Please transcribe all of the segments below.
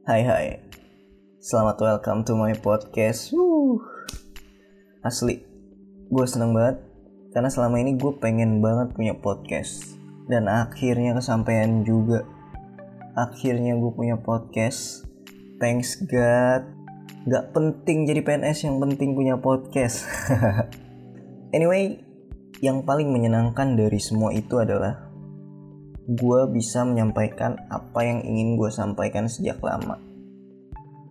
Hai hai. Selamat welcome to my podcast. Wuh. Asli Gue seneng banget Karena selama ini gue pengen banget punya podcast. Dan akhirnya kesampaian juga. Akhirnya gue punya podcast. Thanks God. Gak penting jadi PNS Yang penting punya podcast. Anyway Yang paling menyenangkan dari semua itu adalah gue bisa menyampaikan apa yang ingin gue sampaikan sejak lama.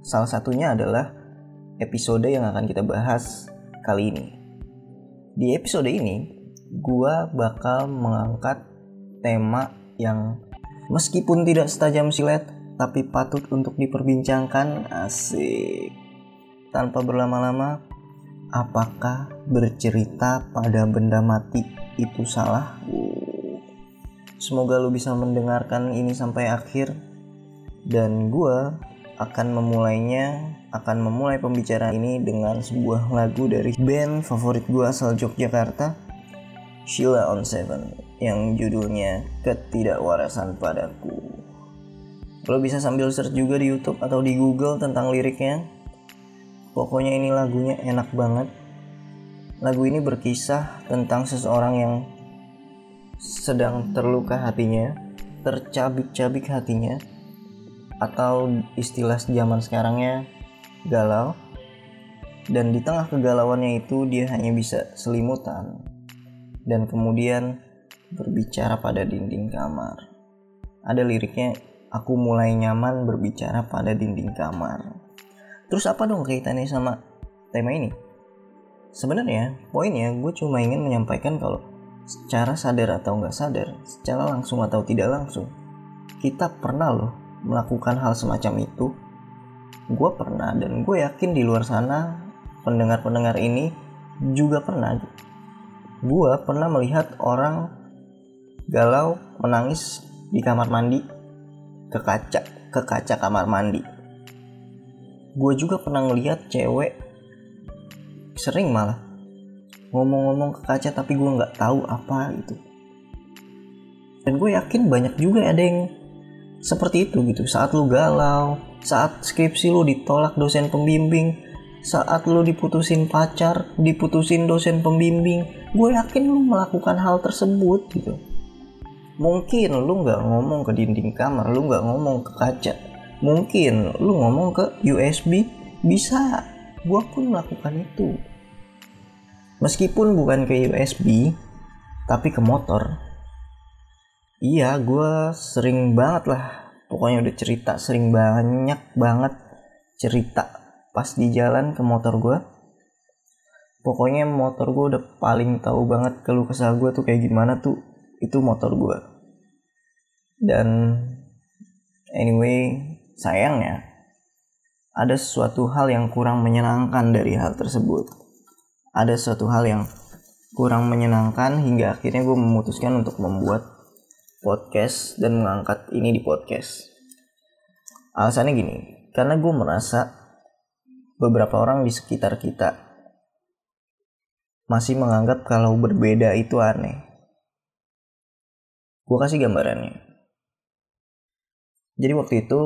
Salah satunya adalah episode yang akan kita bahas kali ini. Di episode ini, gue bakal mengangkat tema yang meskipun tidak setajam silet, tapi patut untuk diperbincangkan asik. Tanpa berlama-lama, apakah bercerita pada benda mati itu salah? Semoga lu bisa mendengarkan ini sampai akhir dan gue akan memulainya akan memulai pembicaraan ini dengan sebuah lagu dari band favorit gue asal Yogyakarta Sheila on Seven yang judulnya Ketidakwarasan Padaku. Lo bisa sambil search juga di YouTube atau di Google tentang liriknya. Pokoknya ini lagunya enak banget. Lagu ini berkisah tentang seseorang yang sedang terluka hatinya, tercabik-cabik hatinya, atau istilah zaman sekarangnya galau. Dan di tengah kegalauannya itu dia hanya bisa selimutan dan kemudian berbicara pada dinding kamar. Ada liriknya, aku mulai nyaman berbicara pada dinding kamar. Terus apa dong kaitannya sama tema ini? Sebenarnya poinnya gue cuma ingin menyampaikan kalau secara sadar atau nggak sadar, secara langsung atau tidak langsung, kita pernah loh melakukan hal semacam itu. Gue pernah dan gue yakin di luar sana pendengar-pendengar ini juga pernah. Gue pernah melihat orang galau menangis di kamar mandi ke kaca ke kaca kamar mandi. Gue juga pernah ngelihat cewek sering malah ngomong-ngomong ke kaca tapi gue nggak tahu apa gitu. Dan gue yakin banyak juga ada yang seperti itu gitu. Saat lu galau saat skripsi lu ditolak dosen pembimbing saat lu diputusin pacar diputusin dosen pembimbing gue yakin lu melakukan hal tersebut gitu. Mungkin lu nggak ngomong ke dinding kamar lu nggak ngomong ke kaca. Mungkin lu ngomong ke USB bisa. Gue pun melakukan itu meskipun bukan ke USB tapi ke motor. Iya gue sering banget lah. Pokoknya udah cerita sering banyak banget cerita pas di jalan ke motor gue pokoknya motor gue udah paling tahu banget keluh kesah gue tuh kayak gimana tuh. Itu motor gue dan anyway sayangnya ada sesuatu hal yang kurang menyenangkan dari hal tersebut ada suatu hal yang kurang menyenangkan hingga akhirnya gue memutuskan untuk membuat podcast dan mengangkat ini di podcast. Alasannya gini, karena gue merasa beberapa orang di sekitar kita masih menganggap kalau berbeda itu aneh. Gue kasih gambarannya. Jadi waktu itu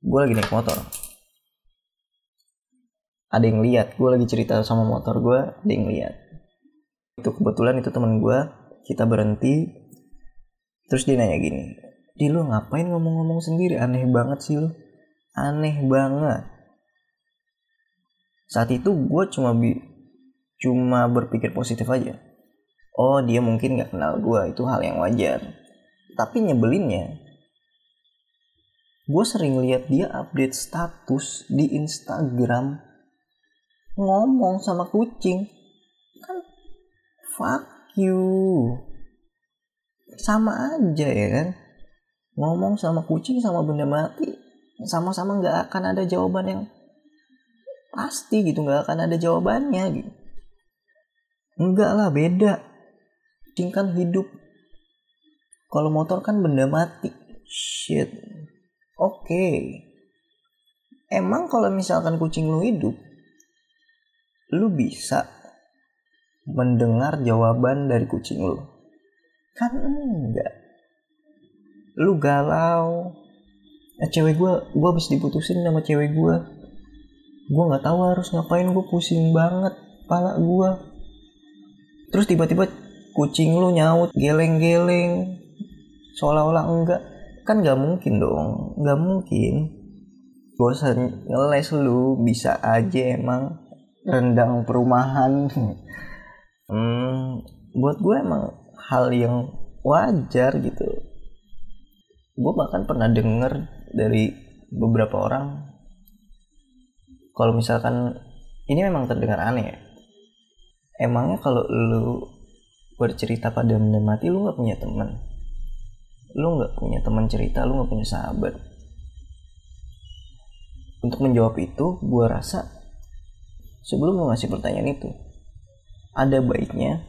gue lagi naik motor ada yang lihat. Gue lagi cerita sama motor gue ada yang lihat. Itu kebetulan itu teman gue kita berhenti. Terus dia nanya gini di lu ngapain ngomong-ngomong sendiri? Aneh banget sih lu. Aneh banget. Saat itu gue cuma bi cuma berpikir positif aja. Oh dia mungkin nggak kenal gue itu hal yang wajar. Tapi nyebelinnya gue sering lihat dia update status di Instagram ngomong sama kucing. Kan fuck you. Sama aja ya kan? Ngomong sama kucing sama benda mati sama-sama nggak akan ada jawaban yang pasti gitu nggak akan ada jawabannya gitu. Enggak lah beda. Tingkat hidup. Kalau motor kan benda mati. Shit. Oke. Okay. emang kalau misalkan kucing lu hidup lu bisa mendengar jawaban dari kucing lu. Kan enggak. Lu galau. Eh, cewek gue gue habis diputusin sama cewek gue gue nggak tahu harus ngapain gue pusing banget pala gue terus tiba-tiba kucing lu nyaut geleng-geleng. Seolah-olah enggak. Kan nggak mungkin dong. Nggak mungkin. Bosan ngeles lu. Bisa aja emang rendang perumahan. Hmm, buat gue emang hal yang wajar gitu. Gue bahkan pernah denger dari beberapa orang kalau misalkan ini memang terdengar aneh ya. Emangnya kalau lu bercerita pada benda mati lu nggak punya teman? Lu nggak punya teman cerita lu nggak punya sahabat? Untuk menjawab itu gue rasa sebelum lu ngasih pertanyaan itu ada baiknya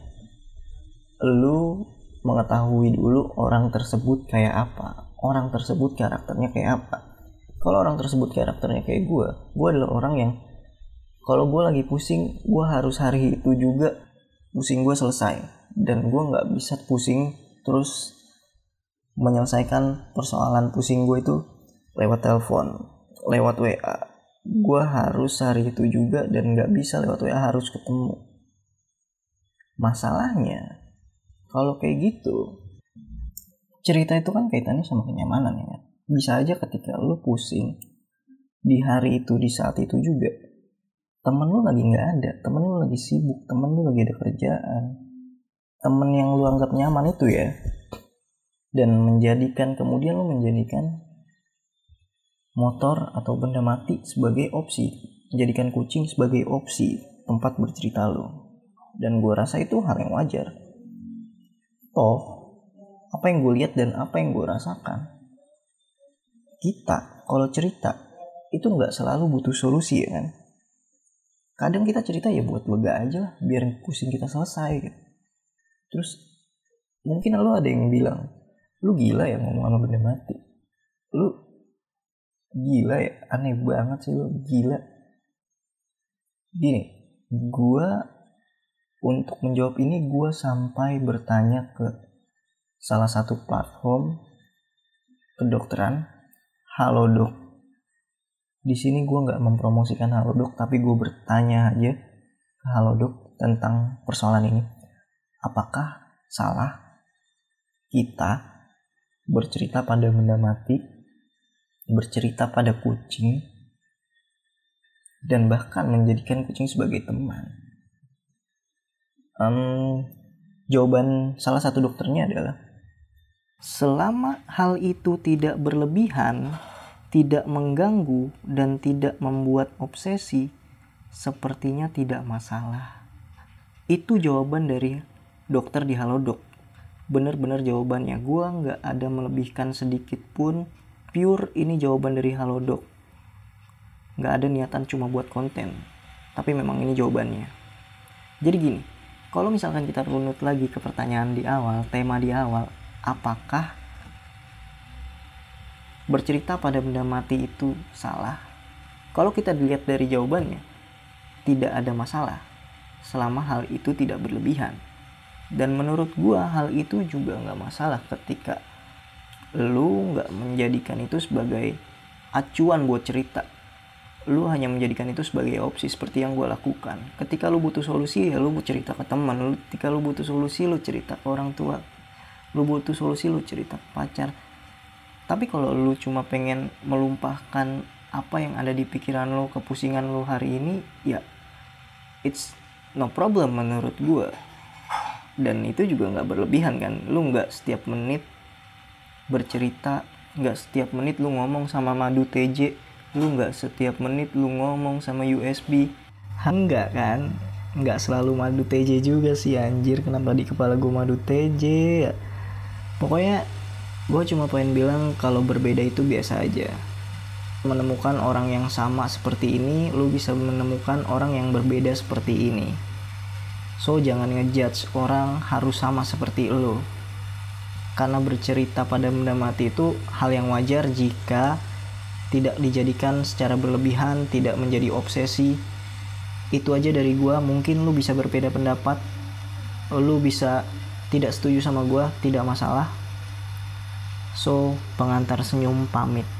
lu mengetahui dulu orang tersebut kayak apa orang tersebut karakternya kayak apa. Kalau orang tersebut karakternya kayak gue gue adalah orang yang kalau gue lagi pusing gue harus hari itu juga pusing gue selesai. Dan gue nggak bisa pusing terus menyelesaikan persoalan pusing gue itu lewat telepon lewat WA gue harus hari itu juga dan nggak bisa lewat WA harus ketemu. Masalahnya kalau kayak gitu cerita itu kan kaitannya sama kenyamanan ya. Bisa aja ketika lu pusing di hari itu di saat itu juga temen lu lagi nggak ada temen lu lagi sibuk temen lu lagi ada kerjaan temen yang lu anggap nyaman itu ya dan menjadikan kemudian lu menjadikan motor atau benda mati sebagai opsi. Menjadikan kucing sebagai opsi tempat bercerita lo dan gue rasa itu hal yang wajar. Toh apa yang gue lihat dan apa yang gue rasakan kita kalau cerita itu nggak selalu butuh solusi ya kan? Kadang kita cerita ya buat lega aja lah biar pusing kita selesai gitu. Terus mungkin lo ada yang bilang lu gila ya ngomong sama benda mati. Lu gila ya aneh banget sih lu gila gini gue untuk menjawab ini gue sampai bertanya ke salah satu platform kedokteran Halodoc. Di sini gue nggak mempromosikan Halodoc, tapi gue bertanya aja ke Halodoc tentang persoalan ini. Apakah salah kita bercerita pada benda mati, bercerita pada kucing, dan bahkan menjadikan kucing sebagai teman? Um, jawaban salah satu dokternya adalah Selama hal itu tidak berlebihan, tidak mengganggu, dan tidak membuat obsesi, sepertinya tidak masalah. Itu jawaban dari dokter di Halodoc. Bener-bener jawabannya. Gue nggak ada melebihkan sedikit pun. Pure ini jawaban dari Halodoc. Nggak ada niatan cuma buat konten. Tapi memang ini jawabannya. Jadi gini, kalau misalkan kita runut lagi ke pertanyaan di awal, tema di awal, apakah bercerita pada benda mati itu salah? Kalau kita dilihat dari jawabannya, tidak ada masalah selama hal itu tidak berlebihan. Dan menurut gua hal itu juga nggak masalah ketika lu nggak menjadikan itu sebagai acuan buat cerita. Lu hanya menjadikan itu sebagai opsi seperti yang gue lakukan. Ketika lu butuh solusi ya lu cerita ke teman. Ketika lu butuh solusi lu cerita ke orang tua lu butuh solusi lu cerita ke pacar tapi kalau lu cuma pengen melumpahkan apa yang ada di pikiran lu kepusingan lu hari ini ya it's no problem menurut gue dan itu juga nggak berlebihan kan lu nggak setiap menit bercerita nggak setiap menit lu ngomong sama madu TJ lu nggak setiap menit lu ngomong sama USB enggak kan? Nggak selalu madu TJ juga sih anjir. Kenapa di kepala gue madu TJ ya pokoknya gue cuma pengen bilang kalau berbeda itu biasa aja. Menemukan orang yang sama seperti ini lu bisa menemukan orang yang berbeda seperti ini. So jangan ngejudge orang harus sama seperti lu karena bercerita pada benda mati itu hal yang wajar jika tidak dijadikan secara berlebihan, tidak menjadi obsesi. Itu aja dari gua, mungkin lu bisa berbeda pendapat, lu bisa tidak setuju sama gue tidak masalah. So pengantar senyum pamit